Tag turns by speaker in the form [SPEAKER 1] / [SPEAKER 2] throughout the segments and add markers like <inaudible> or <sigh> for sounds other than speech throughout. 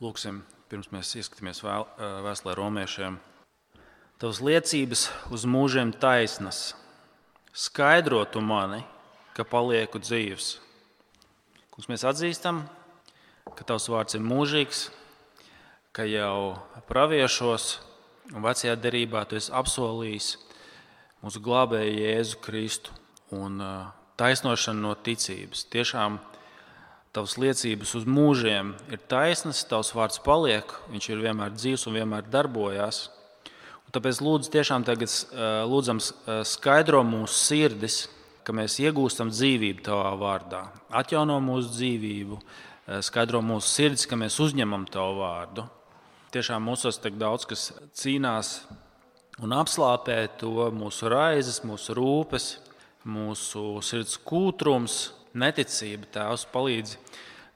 [SPEAKER 1] Lūksim, pirms mēs ieskatāmies vēstulē romiešiem. Tavas liecības uz mūžiem taisnas, skaidrotu mani, ka palieku dzīves. Kungs, mēs atzīstam, ka Tavs vārds ir mūžīgs, ka jau praviešos un vecajā derībā Tu esi apsolījis mūsu glābēju Jēzu Kristu un taisnošanu no ticības. Tiešām Tavas liecības uz mūžiem ir taisnas, Tavs vārds paliek, viņš ir vienmēr dzīves un vienmēr darbojas. Tāpēc lūdzu, tiešām tagad lūdzam skaidro mūsu sirdis, ka mēs iegūstam dzīvību Tavā vārdā. Atjauno mūsu dzīvību, skaidro mūsu sirdis, ka mēs uzņemam Tavu vārdu. Tiešām mūsos tik daudz kas cīnās un apslāpē to mūsu raizes, mūsu rūpes, mūsu sirds kūtrums neticība, Tēvs palīdz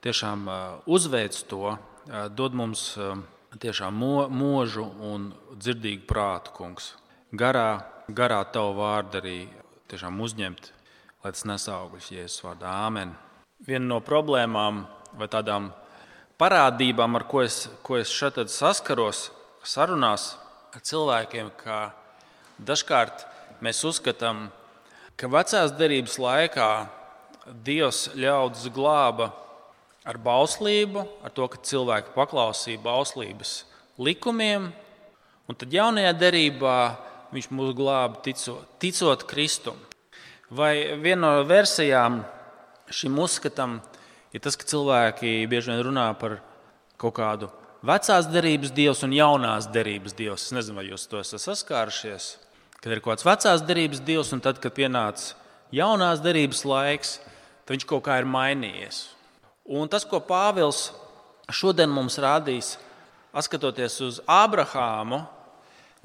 [SPEAKER 1] tiešām uzveic to, dod mums tiešām mūžu un dzirdīgu prātu, kungs. Garā, garā tavu vārdu arī tiešām uzņemt, lai tas nes augļus Jēzus vārdā. Āmen. Viena no problēmām vai tādām parādībām, ar ko es, ko es šeit saskaros sarunās ar cilvēkiem, ka dažkārt mēs uzskatām, ka vecās derības laikā Dievs ļaudis glāba ar bauslību, ar to, ka cilvēki paklausīja bauslības likumiem, un tad jaunajā derībā viņš mūs glāba ticot, ticot Kristum. Vai viena no versijām šim uzskatam ir tas, ka cilvēki bieži vien runā par kaut kādu vecās derības dievs un jaunās derības dievs. Es nezinu, vai jūs to esat saskārušies. Kad ir kaut kāds vecās derības dievs, un tad, kad pienāca jaunās derības laiks, tad viņš kaut kā ir mainījies. Un tas, ko Pāvils šodien mums rādīs, skatoties uz Ābrahāmu,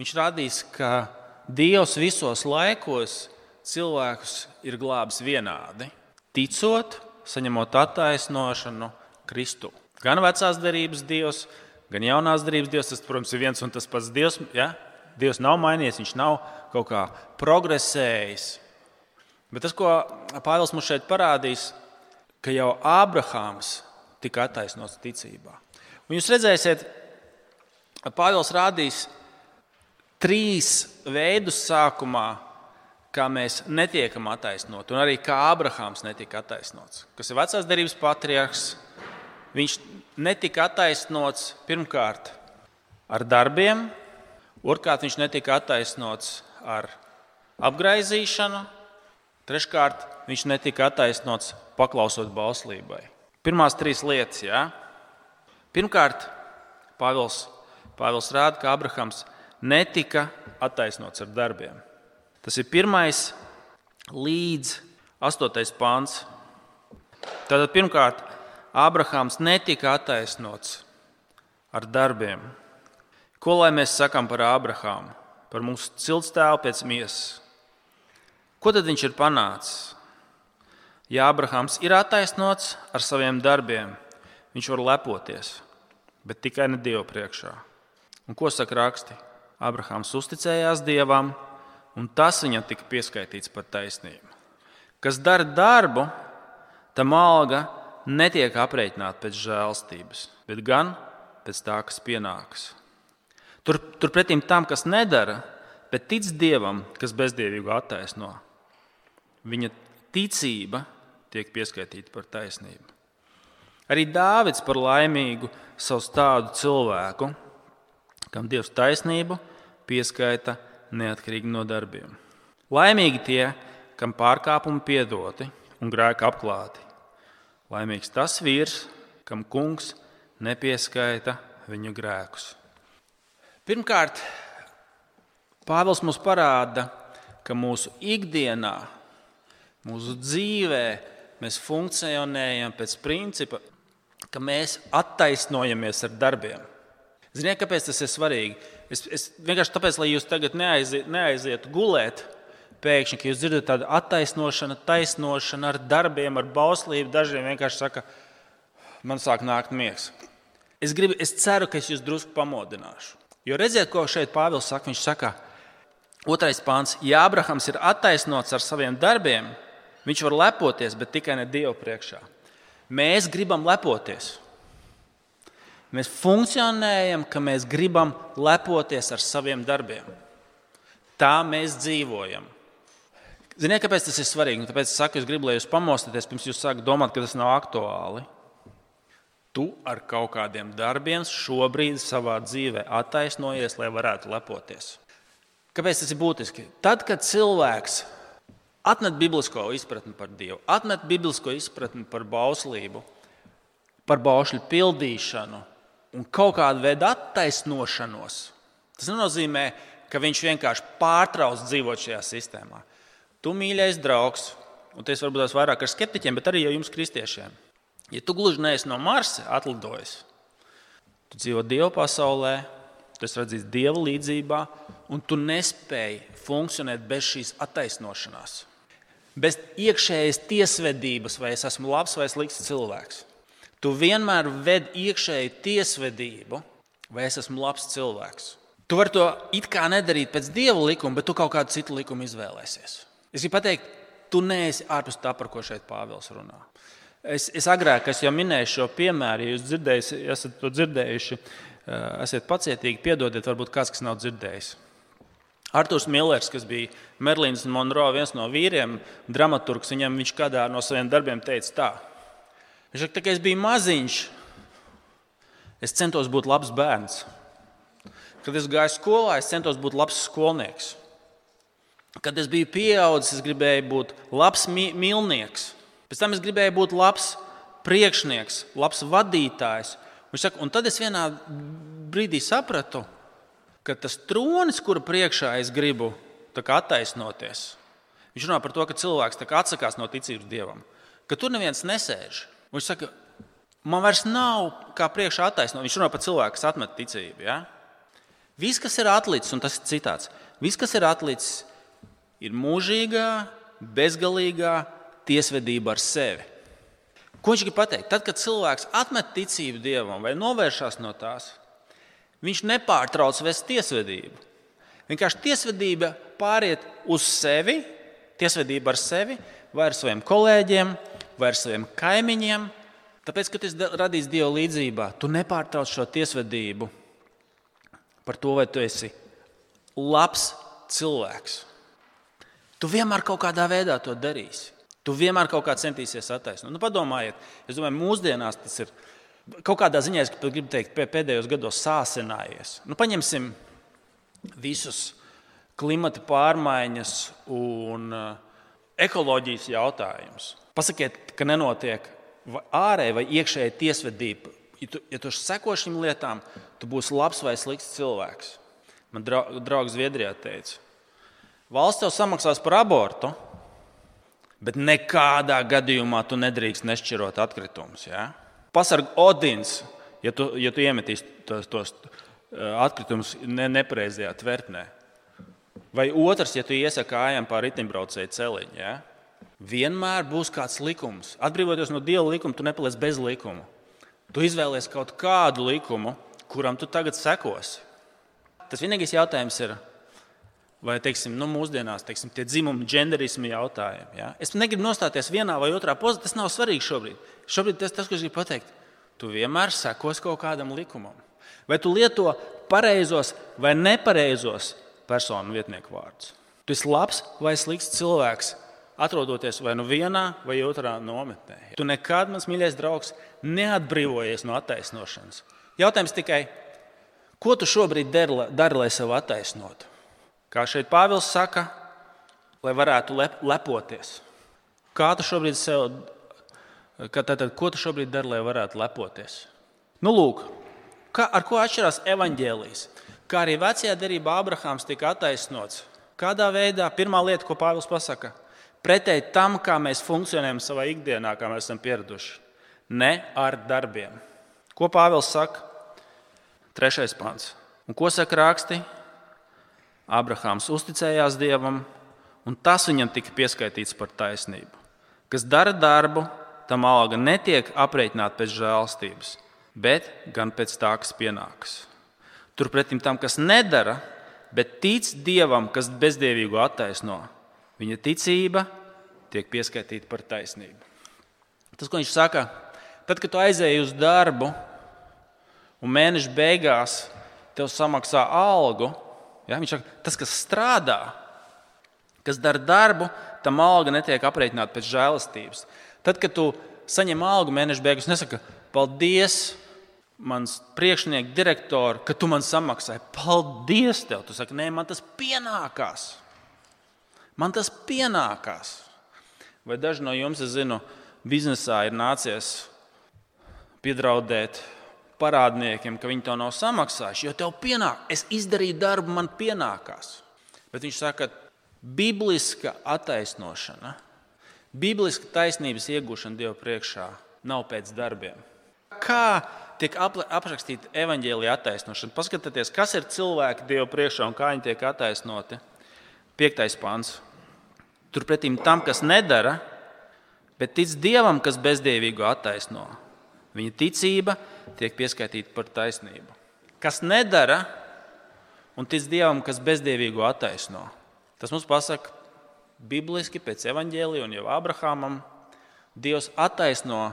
[SPEAKER 1] viņš rādīs, ka Dievs visos laikos cilvēkus ir glābis vienādi. Ticot, saņemot attaisnošanu Kristu. Gan vecās derības Dievs, gan jaunās derības Dievs, tas, protams, ir viens un tas pats Dievs. Ja? Dievs nav mainījies, viņš nav kaut kā progresējis. Bet tas, ko Pāvils mums šeit parādīs, ka jau Ābrahāms tika attaisnots ticībā. Un jūs redzēsiet, Pāvils rādīs trīs veidus sākumā, kā mēs netiekam attaisnoti, un arī kā Ābrahāms netika attaisnots. Kas ir vecās derības patriarchs, viņš netika attaisnots pirmkārt ar darbiem, otrkārt viņš netika attaisnots ar apgaizīšanu, Treškārt, viņš netika attaisnots paklausot bauslībai. Pirmās trīs lietas. Jā. Pirmkārt, Pāvils, Pāvils rāda, ka Abrahams netika attaisnots ar darbiem. Tas ir pirmais līdz astotais pāns. Tātad pirmkārt, Abrahams netika attaisnots ar darbiem. Ko lai mēs sakām par Abrahāmu, par mūsu ciltstēlu pēc miesas? Ko tad viņš ir panācis? Ja Abrahams ir attaisnots ar saviem darbiem, viņš var lepoties, bet tikai ne Dievu priekšā. Un ko saka raksti? Abrahams uzticējās Dievam, un tas viņam tika pieskaitīts par taisnību. Kas dara darbu, tam alga netiek aprēķināta pēc žēlstības, bet gan pēc tā, kas pienāks. Tur, turpretī tam, kas nedara, bet tic Dievam, kas bezdievīgu attaisno, viņa ticība tiek pieskaitīta par taisnību. Arī Dāvids par laimīgu savu tādu cilvēku, kam Dievs taisnību pieskaita neatkarīgi no darbiem. Laimīgi tie, kam pārkāpumi piedoti un grēki apklāti. Laimīgs tas vīrs, kam kungs nepieskaita viņu grēkus. Pirmkārt, Pāvils mums parāda, ka mūsu ikdienā Mūsu dzīvē mēs funkcionējam pēc principa, ka mēs attaisnojamies ar darbiem. Ziniet, kāpēc tas ir svarīgi? Es, es vienkārši tāpēc, lai jūs tagad neaiziet, neaizietu gulēt, pēkšņi, ka jūs dzirdat tādu attaisnošanu, taisnošanu ar darbiem, ar bauslību. Dažiem vienkārši saka, man sāk nākt miegs. Es, gribu, es ceru, ka es jūs drusku pamodināšu. Jo redziet, ko šeit Pāvils saka. Viņš saka, otrais pāns, ja Abrahams ir attaisnots ar saviem darbiem, Viņš var lepoties, bet tikai ne Dievu priekšā. Mēs gribam lepoties. Mēs funkcionējam, ka mēs gribam lepoties ar saviem darbiem. Tā mēs dzīvojam. Ziniet, kāpēc tas ir svarīgi? Tāpēc es saku, es gribu, lai jūs pamostaties, pirms jūs sākat domāt, ka tas nav aktuāli. Tu ar kaut kādiem darbiem šobrīd savā dzīvē attaisnojies, lai varētu lepoties. Kāpēc tas ir būtiski? Tad, kad cilvēks atmet biblisko izpratni par Dievu, atmet biblisko izpratni par bauslību, par baušļu pildīšanu un kaut kādu veidu attaisnošanos, tas nenozīmē, ka viņš vienkārši pārtrauc dzīvot šajā sistēmā. Tu, mīļais draugs, un tas varbūt tās vairāk ar skeptiķiem, bet arī jums, kristiešiem, ja tu gluži neesi no Marsa atlidojis, tu dzīvo Dieva pasaulē, tu esi redzējis Dieva līdzjūtībā, un tu nespēji funkcionēt bez šīs attaisnošanās. Bez iekšējas tiesvedības, vai es esmu labs vai slikts cilvēks. Tu vienmēr ved iekšēju tiesvedību, vai es esmu labs cilvēks. Tu vari to it kā nedarīt pēc dieva likuma, bet tu kaut kādu citu likumu izvēlēsies. Es gribu pateikt, tu neesi ārpus tā, par ko šeit Pāvils runā. Es, es agrāk es jau minēju šo piemēru, ja jūs esat to dzirdējuši, eh, esiet pacietīgi, piedodiet, varbūt kāds, kas nav dzirdējis. Arthurs Millers, kas bija Merlīnas Monroe viens no vīriem, dramaturgs, viņam viņš kādā no saviem darbiem teica tā. Viņš saka, ka es biju maziņš, es centos būt labs bērns. Kad es gāju skolā, es centos būt labs skolnieks. Kad es biju pieaudzis, es gribēju būt labs mīlnieks. Pēc tam es gribēju būt labs priekšnieks, labs vadītājs. Viņš saka, un tad es vienā brīdī sapratu, ka tas tronis, kura priekšā es gribu attaisnoties, viņš runā par to, ka cilvēks atsakās no ticības dievam, ka tur neviens nesēž. Viņš saka, man vairs nav kā priekšā attaisnot. Viņš runā par cilvēku, kas atmet ticību. Ja? Viss, kas ir atlicis, un tas ir citāts, viss, kas ir atlicis, ir mūžīgā, bezgalīgā tiesvedība ar sevi. Ko viņš grib pateikt? Tad, kad cilvēks atmet ticību dievam vai novēršas no tās, viņš nepārtrauc vest tiesvedību. Vienkārši tiesvedība pāriet uz sevi, tiesvedība ar sevi vai ar saviem kolēģiem, vai ar saviem kaimiņiem. Tāpēc, ka tas radīs Dieva līdzjūtībā, tu nepārtrauc šo tiesvedību par to, vai tu esi labs cilvēks. Tu vienmēr kaut kādā veidā to darīsi. Tu vienmēr kaut kā centīsies attaisnot. Nu, padomājiet, es domāju, mūsdienās tas ir kaut kādā ziņā, es gribu teikt, pēdējos gados sāsinājies. Nu, paņemsim visus klimata pārmaiņas un uh, ekoloģijas jautājumus. Pasakiet, ka nenotiek ārēji vai iekšēji tiesvedība. Ja tu, ja tu seko šīm lietām, tu būsi labs vai slikts cilvēks. Man draugs Zviedrijā teica, valsts tev samaksās par abortu, bet nekādā gadījumā tu nedrīkst nešķirot atkritumus. Ja? Pasarg Odins, ja tu, ja tu iemetīsi tos, tos eh, atkritumus ne, nepareizajā tvertnē. Vai otrs, ja tu iesaki kājām pār riteņbraucēju celiņu. Ja? vienmēr būs kāds likums. Atbrīvoties no dieva likuma, tu nepaliec bez likuma. Tu izvēlies kaut kādu likumu, kuram tu tagad sekosi. Tas vienīgais jautājums ir, vai teiksim, nu, mūsdienās teiksim, tie dzimuma, genderismu jautājumi. Ja? Es negribu nostāties vienā vai otrā pozīcijā, tas nav svarīgi šobrīd. Šobrīd tas, tas ko es gribu pateikt, tu vienmēr sekos kaut kādam likumam. Vai tu lieto pareizos vai nepareizos personu vietnieku vārdus? Tu esi labs vai slikts cilvēks, atrodoties vai nu vienā vai otrā nometnē. Tu nekad, mans mīļais draugs, neatbrīvojies no attaisnošanas. Jautājums tikai, ko tu šobrīd dari, dari lai sevi attaisnotu? Kā šeit Pāvils saka, lai varētu lep, lepoties. Kā tu šobrīd sev, tātad, ko tu šobrīd dari, lai varētu lepoties? Nu, lūk, kā, ar ko atšķirās evaņģēlijas? Kā arī vecajā derībā Abrahāms tika attaisnots. Kādā veidā pirmā lieta, ko Pāvils pasaka, pretēji tam, kā mēs funkcionējam savā ikdienā, kā mēs esam pieraduši. Ne ar darbiem. Ko Pāvils saka? Trešais pants. Un ko saka raksti? Abrahāms uzticējās Dievam, un tas viņam tika pieskaitīts par taisnību. Kas dara darbu, tam alga netiek aprēķināta pēc žēlstības, bet gan pēc tā, kas pienākas. Turpretī tam, kas nedara, bet tic Dievam, kas bezdievīgu attaisno, Viņa ticība tiek pieskaitīta par taisnību. Tas, ko viņš saka, tad, kad tu aizēji uz darbu un mēneša beigās tev samaksā algu, ja? viņš saka, tas, kas strādā, kas dara darbu, tam alga netiek aprēķināta pēc žēlastības. Tad, kad tu saņem algu mēneša beigās, nesaka, paldies, mans priekšnieks, direktors, ka tu man samaksāji. Paldies tev! Tu saki, nē, man tas pienākās. Man tas pienākās. Vai daži no jums, es zinu, biznesā ir nācies piedraudēt parādniekiem, ka viņi to nav samaksājuši, jo tev pienāk, es izdarīju darbu, man pienākās. Bet viņš saka, bibliska attaisnošana, bibliska taisnības iegūšana Dieva priekšā nav pēc darbiem. Kā tiek aprakstīta evaņģēlīja attaisnošana? Paskatieties, kas ir cilvēki Dieva priekšā un kā viņi tiek attaisnoti. Piektais pants. Turpretī tam, kas nedara, bet tic Dievam, kas bezdievīgu attaisno. Viņa ticība tiek pieskaitīta par taisnību. Kas nedara un tic Dievam, kas bezdievīgu attaisno. Tas mums pasaka, bibliski pēc evaņģēlija un jau Abrahamam, Dievs attaisno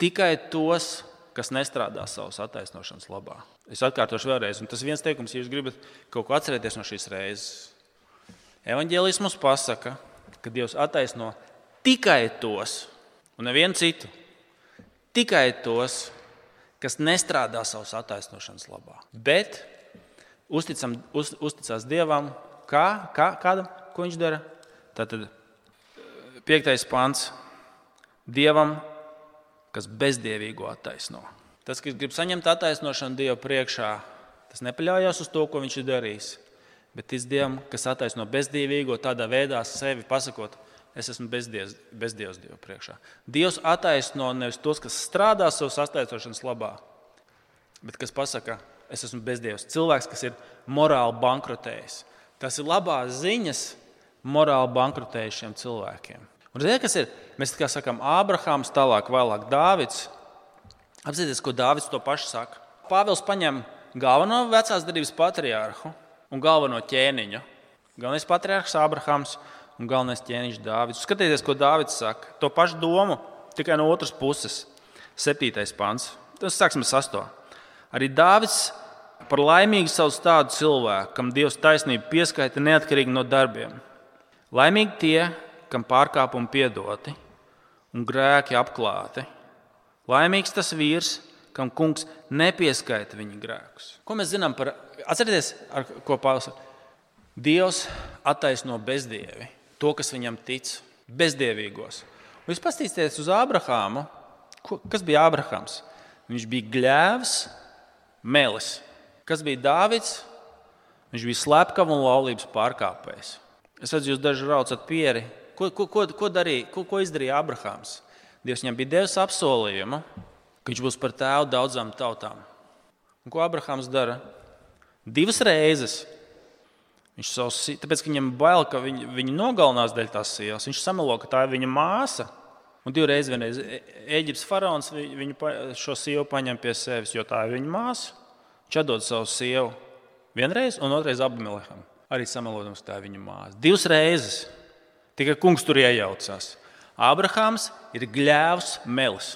[SPEAKER 1] tikai tos, kas nestrādā savas attaisnošanas labā. Es atkārtošu vēlreiz, un tas viens teikums, ja jūs gribat kaut ko atcerēties no šīs reizes. Evanģēlis mums pasaka, ka Dievs attaisno tikai tos, un nevienu citu, tikai tos, kas nestrādā savas attaisnošanas labā. Bet uzticam, uz, uzticās Dievam, kā, kā, kādam, ko viņš dara. Tātad piektais pants Dievam, kas bezdievīgu attaisno. Tas, kas grib saņemt attaisnošanu Dieva priekšā, tas nepaļaujas uz to, ko viņš ir darījis. Bet tic Dievam, kas attaisno bezdievīgo, tādā veidā sevi pasakot, es esmu bezdievs, bezdievs Dieva priekšā. Dievs attaisno nevis tos, kas strādā savas attaisnošanas labā, bet kas pasaka, es esmu bezdievs. Cilvēks, kas ir morāli bankrotējis. Tas ir labās ziņas morāli bankrotējušiem cilvēkiem. Un ziniet, kas ir? Mēs kā sakām, Ābrahāms, tālāk, vēlāk Dāvids. Apzināties, ko Dāvids to pašu saka. Pāvils paņem galveno vecās darbības patriārhu un galveno ķēniņu. Galvenais patriārhs Ābrahāms un galvenais ķēniņš Dāvids. Skatieties, ko Dāvids saka. To pašu domu, tikai no otras puses. Septītais pants. Tas sāksim ar sasto. Arī Dāvids par laimīgu savu tādu cilvēku, kam Dievs taisnība pieskaita neatkarīgi no darbiem. Laimīgi tie, kam pārkāpumi piedoti un grēki apklāti. Laimīgs tas vīrs, kam kungs nepieskaita viņa grēkus. Ko mēs zinām par, atcerieties, ar ko saka? Dievs attaisno bezdievi to, kas viņam tic, bezdievīgos. Un jūs paskatīsieties uz Ābrahāmu. Kas bija Ābrahāms? Viņš bija gļēvs, melis. Kas bija Dāvids? Viņš bija slepkavs un laulības pārkāpējs. Es redzu, jūs daži raucat pieri. Ko, ko, ko, ko, darīja, ko, ko izdarīja Ābrahāms? Dievs viņam bija devis apsolījumu, ka viņš būs par tēvu daudzām tautām. Un ko Ābrahāms dara? Divas reizes Viņš savus, tāpēc, ka viņam bail, ka viņu, viņu nogalinās dēļ tās sievas. Viņš samelo, ka tā ir viņa māsa. Un divreiz vienreiz e, Eģiptes faraons viņu, šo sievu paņem pie sevis, jo tā ir viņa māsa. Viņš atdod savu sievu vienreiz, un otrreiz Abimelekam. Arī samelojums, tā ir viņa māsa. Divas reizes. Tikai kungs tur iejaucās. Abrahāms ir gļēvs melis,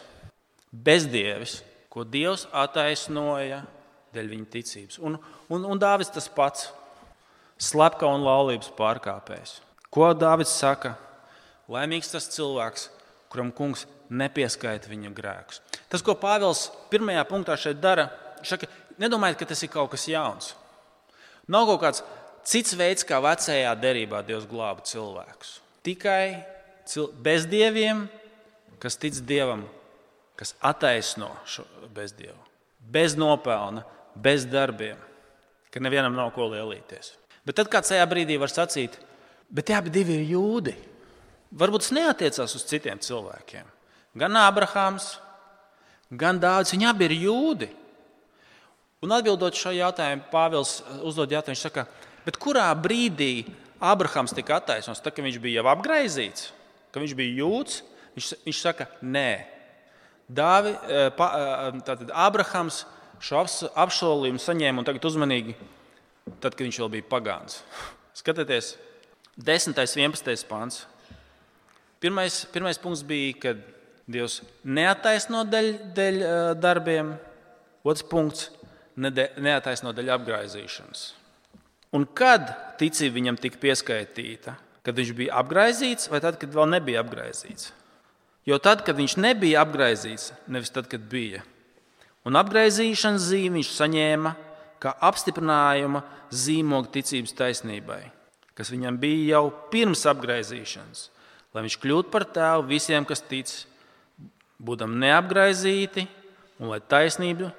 [SPEAKER 1] bezdievis, ko Dievs attaisnoja dēļ viņa ticības. Un, un, un Dāvis tas pats slepka un laulības pārkāpējs. Ko Dārvids saka? Laimīgs tas cilvēks, kuram kungs nepieskaita viņa grēkus. Tas, ko Pāvils pirmajā punktā šeit dara, saka, nedomājiet, ka tas ir kaut kas jauns. Nav kaut kāds cits veids, kā vecajā derībā Dievs glāba cilvēkus. Tikai cil bezdieviem, kas tic Dievam, kas attaisno šo bezdievu. Bez nopelna, bez darbiem, ka nevienam nav ko lielīties. Bet tad kāds tajā brīdī var sacīt, bet tie abi ir jūdi. Varbūt tas neatiecās uz citiem cilvēkiem. Gan Ābrahāms, gan Dārvids, viņi abi ir jūdi. Un atbildot šo jautājumu, Pāvils uzdod jautājumu, viņš saka, kurā brīdī Ābrahāms tika attaisnots? Tad, kad viņš bija jau apgaizīts, kad viņš bija jūds, viņš, viņš saka, nē. Dāvi, eh, eh, tātad Ābrahāms šo apsolījumu saņēma un tagad uzmanīgi tad, kad viņš vēl bija pagāns. Skatieties, 10. un 11. pāns. Pirmais, pirmais punkts bija, kad Dievs neattaisno dēļ, dēļ darbiem, Otrs punkts - neataisno dēļ apgaizīšanas. Un kad ticība viņam tika pieskaitīta? Kad viņš bija apgaizīts, vai tad, kad vēl nebija apgaizīts? Jo tad, kad viņš nebija apgaizīts, nevis tad, kad bija. Un apgaizīšanas zīmi viņš saņēma kā apstiprinājumu zīmogu ticības taisnībai, kas viņam bija jau pirms apgaizīšanas, lai viņš kļūtu par tēvu visiem, kas tic, būdam neapgaizīti, un lai taisnība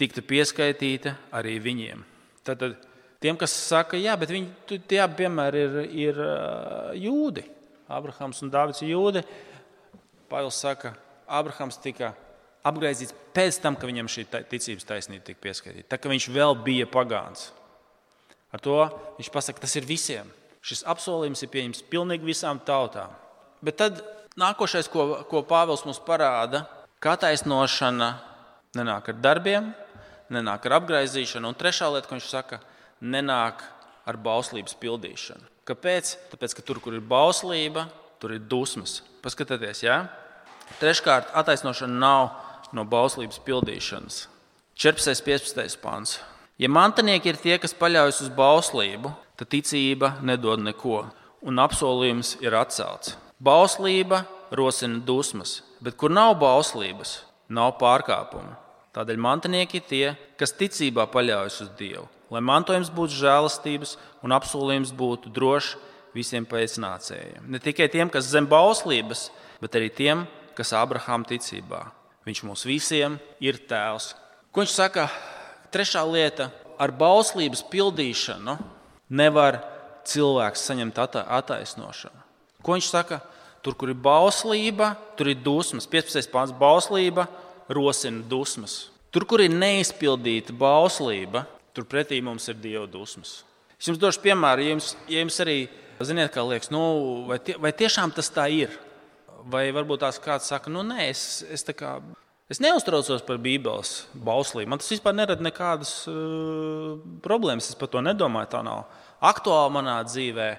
[SPEAKER 1] tiktu pieskaitīta arī viņiem. Tad, tad tiem, kas saka, jā, bet viņi tie abi piemēri ir, ir jūdi. Abrahams un Dārvids ir jūdi. Pāvils saka, Abrahams tika apgaizīts pēc tam, kad viņam šī ticības taisnība tika pieskaitīta. Tā kā viņš vēl bija pagāns. Ar to viņš pasaka, tas ir visiem. Šis apsolījums ir pieņemts pilnīgi visām tautām. Bet tad nākošais, ko, ko Pāvils mums parāda, ka attaisnošana nenāk ar darbiem, nenāk ar apgaizīšanu. Un trešā lieta, ko viņš saka, nenāk ar bauslības pildīšanu. Kāpēc? Tāpēc, ka tur, kur ir bauslība, tur ir dusmas. Paskatieties, jā. Ja? Treškārt, attaisnošana nav no bauslības pildīšanas. 14. un 15. pāns. Ja mantinieki ir tie, kas paļaujas uz bauslību, tad ticība nedod neko, un apsolījums ir atcelts. Bauslība rosina dusmas, bet kur nav bauslības, nav pārkāpumu. Tādēļ mantinieki ir tie, kas ticībā paļaujas uz Dievu, lai mantojums būtu žēlastības un apsolījums būtu drošs visiem pēcnācējiem. Ne tikai tiem, kas zem bauslības, bet arī tiem, kas Abrahām ticībā. Viņš mums visiem ir tēvs. Ko viņš saka? Trešā lieta - ar bauslības pildīšanu nevar cilvēks saņemt attaisnošanu. Ko viņš saka? Tur, kur ir bauslība, tur ir dusmas. 15. pāns - bauslība rosina dusmas. Tur, kur ir neizpildīta bauslība, tur pretī mums ir dieva dusmas. Es jums došu piemēru, ja jums, ja jums arī, ziniet, kā liekas, nu, vai, tie, vai tiešām tas tā ir? Vai varbūt tās kāds saka, nu nē, es, es, kā, es neuztraucos par Bībeles bauslību. Man tas vispār nerada nekādas uh, problēmas. Es par to nedomāju. Tā nav aktuāla manā dzīvē.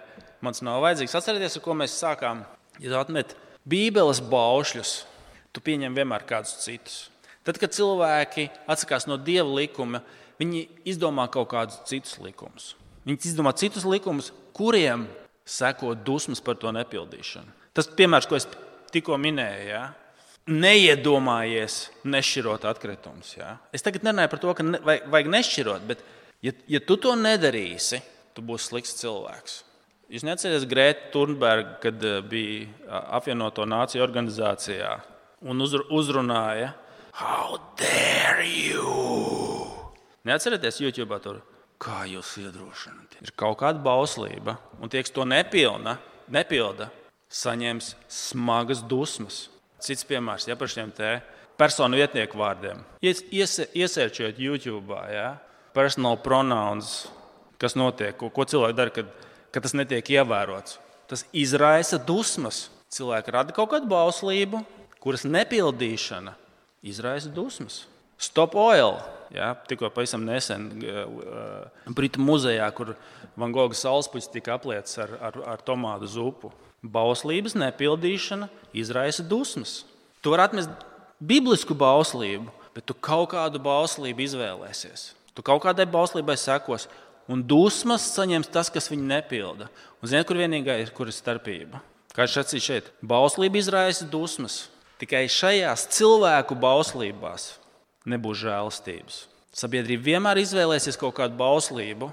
[SPEAKER 1] Man tas nav vajadzīgs. Atcerieties, ar ko mēs sākām. Ja tu atmet Bībeles baušļus, tu pieņem vienmēr kādus citus. Tad, kad cilvēki atsakās no dieva likuma, viņi izdomā kaut kādus citus likumus. Viņi izdomā citus likumus, kuriem seko dusmas par to nepildīšanu. Tas piemērs, ko es tikko minēju, ja? neiedomājies nešķirot atkritumus. Ja? Es tagad nerunāju par to, ka ne, vajag, vajag nešķirot, bet, ja, ja tu to nedarīsi, tu būsi slikts cilvēks. Jūs neatcerieties Grētu Turnbergu, kad eh, bija apvienoto nāciju organizācijā un uzrunāja, How dare you! Neatcerieties, YouTube tur, kā jūs iedrošināt. Ir kaut kāda bauslība, un tie, kas to nepilna, nepilda, saņems smagas dusmas. Cits piemērs ja, par šiem personu vietnieku vārdiem. Ies, iesērčot YouTube, ja, personal pronouns, kas notiek, ko, ko cilvēki dara, kad, kad tas netiek ievērots. Tas izraisa dusmas. Cilvēki rada kaut kādu bauslību, kuras nepildīšana izraisa dusmas. Stop oil. Ja, tikko pavisam nesen uh, Britu muzejā, kur Van Gogha saulespuķis tika aplietas ar, ar, ar tomātu zupu. Bauslības nepildīšana izraisa dusmas. Tu vari atmest biblisku bauslību, bet tu kaut kādu bauslību izvēlēsies. Tu kaut kādai bauslībai sekos, un dusmas saņems tas, kas viņu nepilda. Un zini, kur vienīgā ir, kur ir starpība? Kā es sacīju šeit, bauslība izraisa dusmas. Tikai šajās cilvēku bauslībās nebūs žēlastības. Sabiedrība vienmēr izvēlēsies kaut kādu bauslību,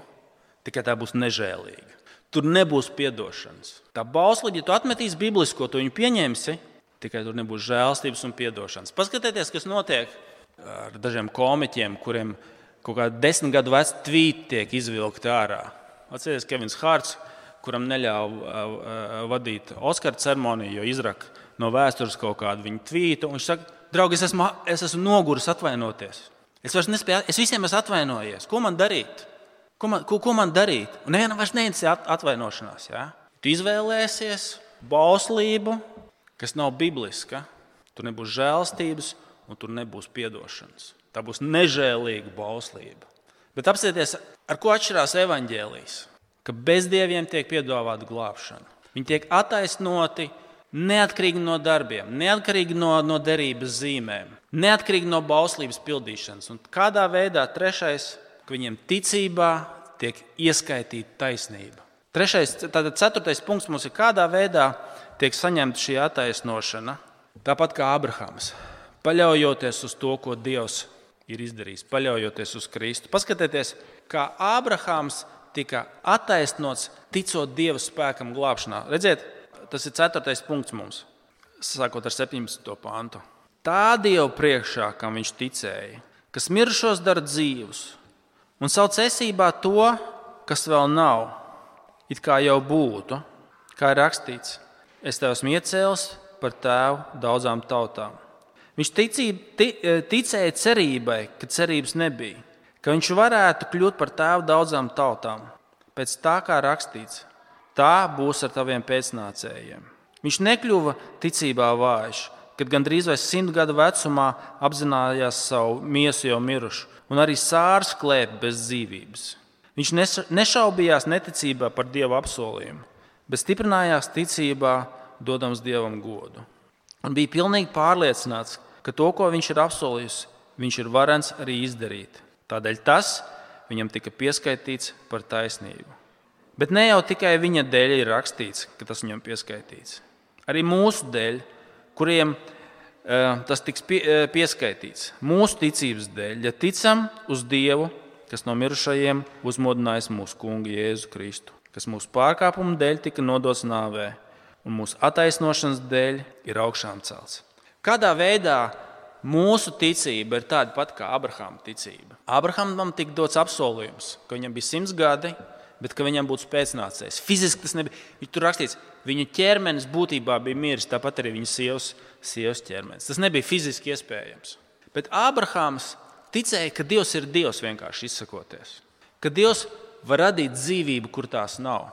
[SPEAKER 1] tikai tā būs nežēlīga. Tur nebūs atdošanas. Tā bauslība, ja tu atmetīsi biblisko, to viņu pieņemsi, tikai tur nebūs žēlstības un atdošanas. Paskatieties, kas notiek ar dažiem komiķiem, kuriem kaut kāda desmit gadu veca tvīti tiek izvilkti ārā. Atcerieties, Kevins Hārts, kuram neļāva vadīt Oskara ceremoniju, jo izraka no vēstures kaut kādu viņa tvītu. Viņš saka, draugi, es esmu, es esmu noguris atvainoties. Es vairs nespēju, es visiem esmu atvainojies. Ko man darīt? Ko man, ko, ko man darīt? Un nevienam vairs neinteresē atvainošanās. Ja? Tu izvēlēsies bauslību, kas nav bibliska. Tur nebūs žēlstības un tur nebūs atdošanas. Tā būs nežēlīga bauslība. Bet apskatieties, ar ko atšķirās evaņģēlijas. Ka bezdieviem tiek piedāvāta glābšana. Viņi tiek attaisnoti neatkarīgi no darbiem, neatkarīgi no, no derības zīmēm. neatkarīgi no bauslības pildīšanas. Un kādā veidā trešais, ka viņiem ticībā tiek ieskaitīta taisnība. Trešais, tātad ceturtais punkts mums ir, kādā veidā tiek saņemta šī attaisnošana. Tāpat kā Abrahams, paļaujoties uz to, ko Dievs ir izdarījis, paļaujoties uz Kristu. Paskatieties, kā Abrahams tika attaisnots, ticot Dieva spēkam glābšanā. Redziet, tas ir ceturtais punkts mums, sākot ar 17. pantu. Tā Dieva priekšā, kam viņš ticēja, kas mirušos dara dzīvus un sauc esībā to, kas vēl nav, it kā jau būtu, kā ir rakstīts, es tev esmu iecēlis par tēvu daudzām tautām. Viņš ticība, ti, ticēja cerībai, ka cerības nebija ka viņš varētu kļūt par tēvu daudzām tautām, pēc tā kā rakstīts, tā būs ar taviem pēcnācējiem. Viņš nekļuva ticībā vājš, kad gandrīz vai simt gadu vecumā apzinājās savu miesu jau mirušu, un arī sārs klēpa bez dzīvības. Viņš nešaubījās neticībā par dievu apsolījumu, bet stiprinājās ticībā, dodams dievam godu. Un bija pilnīgi pārliecināts, ka to, ko viņš ir apsolījis, viņš ir varens arī izdarīt. Tādēļ tas viņam tika pieskaitīts par taisnību. Bet ne jau tikai viņa dēļ ir rakstīts, ka tas viņam pieskaitīts. Arī mūsu dēļ, kuriem uh, tas tiks uh, pieskaitīts. Mūsu ticības dēļ, ja ticam uz Dievu, kas no mirušajiem uzmodinājis mūsu kungu Jēzu Kristu, kas mūsu pārkāpumu dēļ tika nodots nāvē, un mūsu attaisnošanas dēļ ir augšām celts. Kādā veidā Mūsu ticība ir tāda pati kā Abrahama ticība. Abrahamam tika dots apsolījums, ka viņam bija simts gadi, bet ka viņam būtu pēcnācējs. Fiziski tas nebija. Tur rakstīts, viņa ķermenis būtībā bija miris, tāpat arī viņa sievas, sievas ķermenis. Tas nebija fiziski iespējams. Bet Abrahams ticēja, ka Dievs ir Dievs vienkārši izsakoties. Ka Dievs var radīt dzīvību, kur tās nav.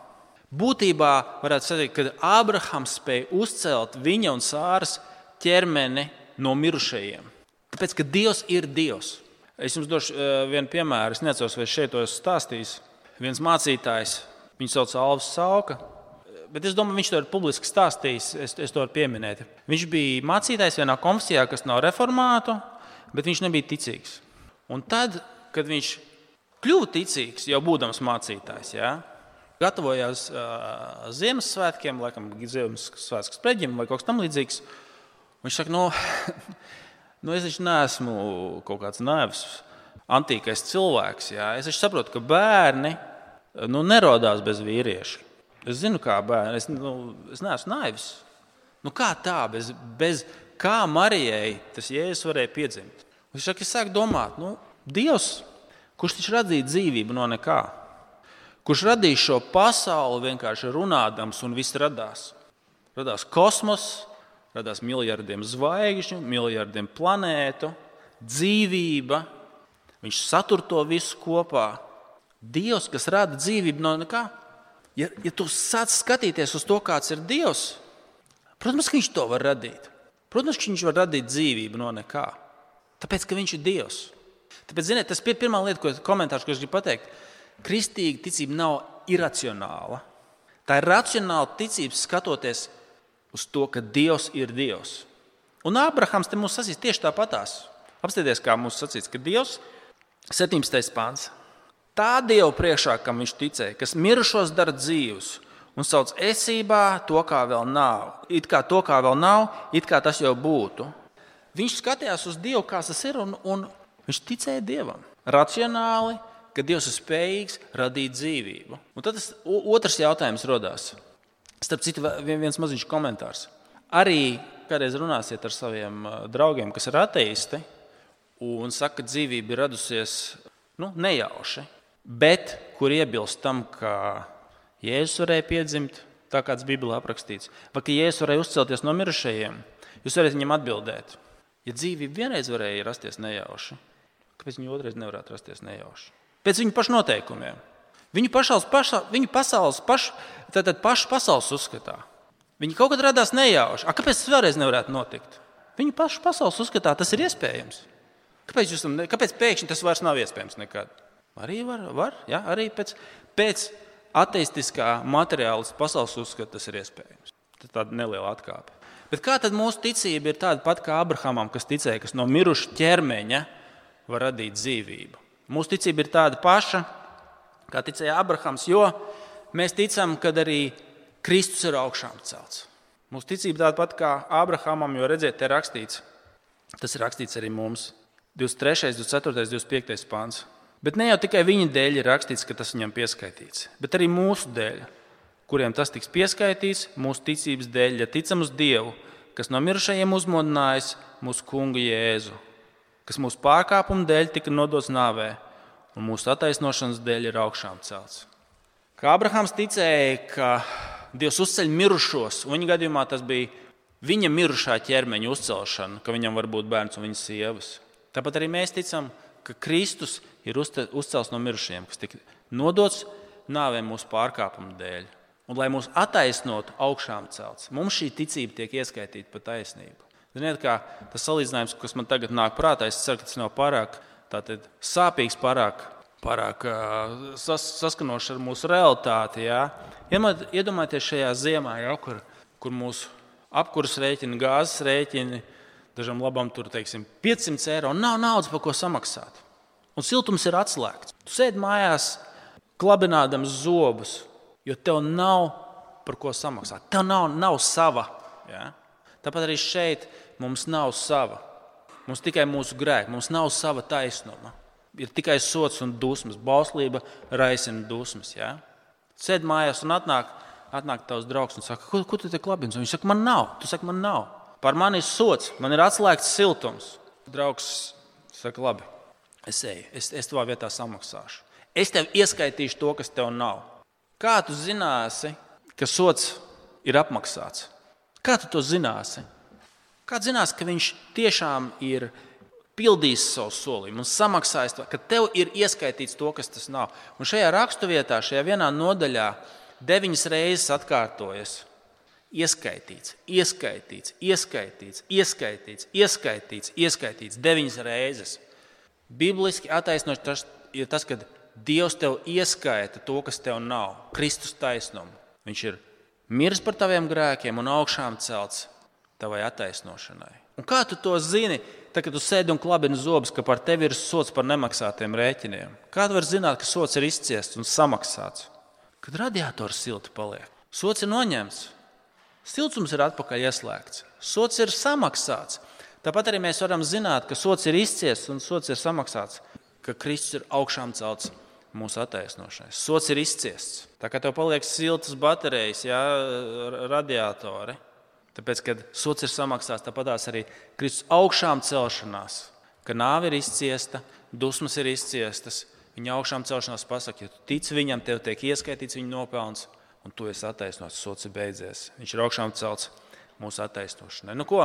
[SPEAKER 1] Būtībā varētu teikt, ka Abrahams spēja uzcelt viņa un sāras ķermeni no mirušajiem. Tāpēc, ka Dievs ir Dievs. Es jums došu uh, vienu piemēru. Es nezinu, vai šeit to esmu stāstījis. Viens mācītājs, viņu sauc Alvis Sauka, bet es domāju, viņš to ir publiski stāstījis. Es, es to varu pieminēt. Viņš bija mācītājs vienā konfesijā, kas nav reformāta, bet viņš nebija ticīgs. Un tad, kad viņš kļuva ticīgs, jau būdams mācītājs, ja, gatavojās uh, Ziemassvētkiem, laikam, Ziemassvētku spreģim vai kaut kas tamlīdzīgs. Viņš saka, nu, <laughs> nu es taču neesmu kaut kāds naivs, antīkais cilvēks. Jā. Es saprotu, ka bērni nu, nerodās bez vīrieša. Es zinu, kā bērni. Es, nu, es neesmu naivs. Nu, kā tā, bez, bez kā Marijai tas jēzus varēja piedzimt? Viņš saka, es sāku domāt, nu, Dievs, kurš taču radīja dzīvību no nekā, kurš radīja šo pasauli vienkārši runādams un viss radās. Radās kosmos, radās miljardiem zvaigžņu, miljardiem planētu, dzīvība. Viņš satur to visu kopā. Dievs, kas rada dzīvību no nekā. Ja, ja tu sāc skatīties uz to, kāds ir Dievs, protams, ka viņš to var radīt. Protams, ka viņš var radīt dzīvību no nekā. Tāpēc, ka viņš ir Dievs. Tāpēc, ziniet, tas ir pirmā lieta, ko komentārs, ko es gribu pateikt. Kristīga ticība nav iracionāla. Tā ir racionāla ticība, skatoties uz to, ka Dievs ir Dievs. Un Ābrahams te mums sasīs tieši tāpatās. Apstāties, kā mums sacīts, ka Dievs 17. pāns. Tā Dieva priekšā, kam viņš ticēja, kas mirušos dara dzīvus un sauc esībā to, kā vēl nav. It kā to, kā vēl nav, it kā tas jau būtu. Viņš skatījās uz Dievu, kā tas ir, un, un viņš ticēja Dievam. Racionāli, ka Dievs ir spējīgs radīt dzīvību. Un tad tas otrs jautājums radās. Starp citu, viens maziņš komentārs. Arī kādreiz runāsiet ar saviem draugiem, kas ir ateisti, un saka, ka dzīvība ir radusies nu, nejauši, bet kur iebilst tam, ka Jēzus varēja piedzimt, tā kā tas Bībelē aprakstīts, vai ka Jēzus varēja uzcelties no mirušajiem, jūs varat viņam atbildēt. Ja dzīvība vienreiz varēja rasties nejauši, kāpēc viņa otrreiz nevarētu rasties nejauši? Pēc viņa pašu noteikumiem. Viņu, pašals, paša, viņu pasaules, paš, tātad pašu pasaules uzskatā. Viņi kaut kad radās nejauši. A, kāpēc tas vēlreiz nevarētu notikt? Viņu pašu pasaules uzskatā tas ir iespējams. Kāpēc, jūs, kāpēc pēkšņi tas vairs nav iespējams? Nekad? Arī var, var ja? arī pēc, pēc ateistiskā materiālistu pasaules uzskata tas ir iespējams. Tas ir tāda neliela atkāpe. Bet kā tad mūsu ticība ir tāda pati kā Abrahamam, kas ticēja, kas no miruša ķermeņa var radīt dzīvību? Mūsu ticība ir tāda paša, kā ticēja Abrahams, jo mēs ticam, ka arī Kristus ir augšām celts. Mūsu ticība tāda pati kā Abrahamam, jo redziet, te rakstīts, tas ir rakstīts arī mums 23, 24, 25 pāns. Bet ne jau tikai viņa dēļ ir rakstīts, ka tas viņam pieskaitīts, bet arī mūsu dēļ, kuriem tas tiks pieskaitīts, mūsu ticības dēļ, ja ticam uz Dievu, kas no mirušajiem uzmodinājis mūsu kungu Jēzu, kas mūsu pārkāpumu dēļ tika nodots nāvē, un mūsu attaisnošanas dēļ ir augšām celts. Kā Abrahams ticēja, ka Dievs uzceļ mirušos, un viņa gadījumā tas bija viņa mirušā ķermeņa uzcelšana, ka viņam var būt bērns un viņas sievas. Tāpat arī mēs ticam, ka Kristus ir uzcelts no mirušajiem, kas tika nodots nāvē mūsu pārkāpumu dēļ. Un, lai mūs attaisnotu, augšām celts, mums šī ticība tiek ieskaitīta pa taisnību. Ziniet, kā tas salīdzinājums, kas man tagad nāk prātā, es ceru, ka tas nav pārāk tātad, sāpīgs, pārāk, pārāk sas, saskanošs ar mūsu realitāti. Jā. Iedomājieties šajā ziemā, jā, kur, kur mūsu apkurss rēķini, gāzes rēķini, dažam labam tur teiksim, 500 eiro, nav naudas, par ko samaksāt. Un siltums ir atslēgts. Tu sēdi mājās, klabinādams zobus, jo tev nav par ko samaksāt. Tev nav, nav sava. Ja? Tāpat arī šeit mums nav sava. Mums tikai mūsu grēki, mums nav sava taisnuma. Ir tikai sots un dusmas. Bauslība raisina dusmas. Ja? Sēdi mājās un atnāk, atnāk tavs draugs un saka, ko, ko tu te klabini? Viņš saka, man nav. Tu saki, man nav. Par mani ir sots, man ir atslēgts siltums. Draugs saka, labi, es eju, es, es tavā vietā samaksāšu. Es tev ieskaitīšu to, kas tev nav. Kā tu zināsi, ka sots ir apmaksāts? Kā tu to zināsi? Kā zinās, ka viņš tiešām ir pildījis savu solījumu un samaksājis to, ka tev ir ieskaitīts to, kas tas nav. Un šajā raksturvietā, šajā vienā nodaļā, deviņas reizes atkārtojas. Ieskaitīts, ieskaitīts, ieskaitīts, ieskaitīts, ieskaitīts, ieskaitīts deviņas reizes. Bibliski attaisnots tas ir tas, ka Dievs tev ieskaita to, kas tev nav, Kristus taisnumu. Viņš ir miris par taviem grēkiem un augšām celts tavai attaisnošanai. Un kā tu to zini, tad, kad tu sēdi un klabini zobus, ka par tevi ir sots par nemaksātiem rēķiniem? Kā tu vari zināt, ka sots ir izciests un samaksāts? Kad radiators silti paliek, sots ir noņemts, siltums ir atpakaļ ieslēgts, sots ir samaksāts. Tāpat arī mēs varam zināt, ka sots ir izciests un sots ir samaksāts, ka Kristus ir augšām celts mūsu attaisnošanai. Sots ir izciests. Tā kā tev paliek siltas baterijas, jā, radiatori, Tāpēc, kad sots ir samaksāts, tāpatās arī Kristus augšām celšanās, ka nāve ir izciesta, dusmas ir izciestas. Viņa augšām celšanās pasakā, ja tu tici viņam, tev tiek ieskaitīts viņa nopelns, un tu esi attaisnots, sots ir beidzies. Viņš ir augšām celts mūsu attaisnošanai. Nu, ko?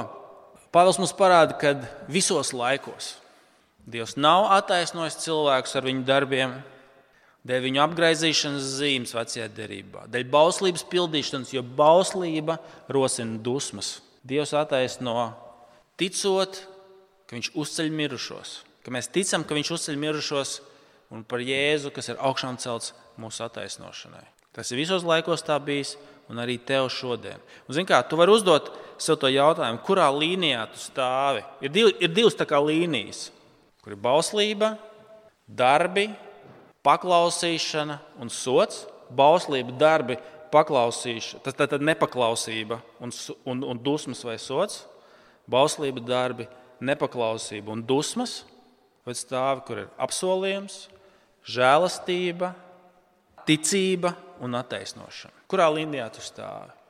[SPEAKER 1] Pāvils mums parāda, ka visos laikos Dievs nav attaisnojis cilvēkus ar viņu darbiem, dēļ viņu apgaizīšanas zīmes vecajā derībā, dēļ bauslības pildīšanas, jo bauslība rosina dusmas. Dievs attaisno ticot, ka viņš uzceļ mirušos, ka mēs ticam, ka viņš uzceļ mirušos un par Jēzu, kas ir augšām celts mūsu attaisnošanai. Tas ir visos laikos tā bijis, un arī tev šodien. Un, zin, kā, tu vari uzdot sev to jautājumu, kurā līnijā tu stāvi. Ir, div, ir divas līnijas, kur ir bauslība, darbi paklausīšana un sots, bauslība, darbi, paklausīšana, tas tad nepaklausība un, un, un dusmas vai sots, bauslība, darbi, nepaklausība un dusmas, vai stāvi, kur ir apsolījums, žēlastība, ticība un attaisnošana. Kurā līnijā tu stāvi?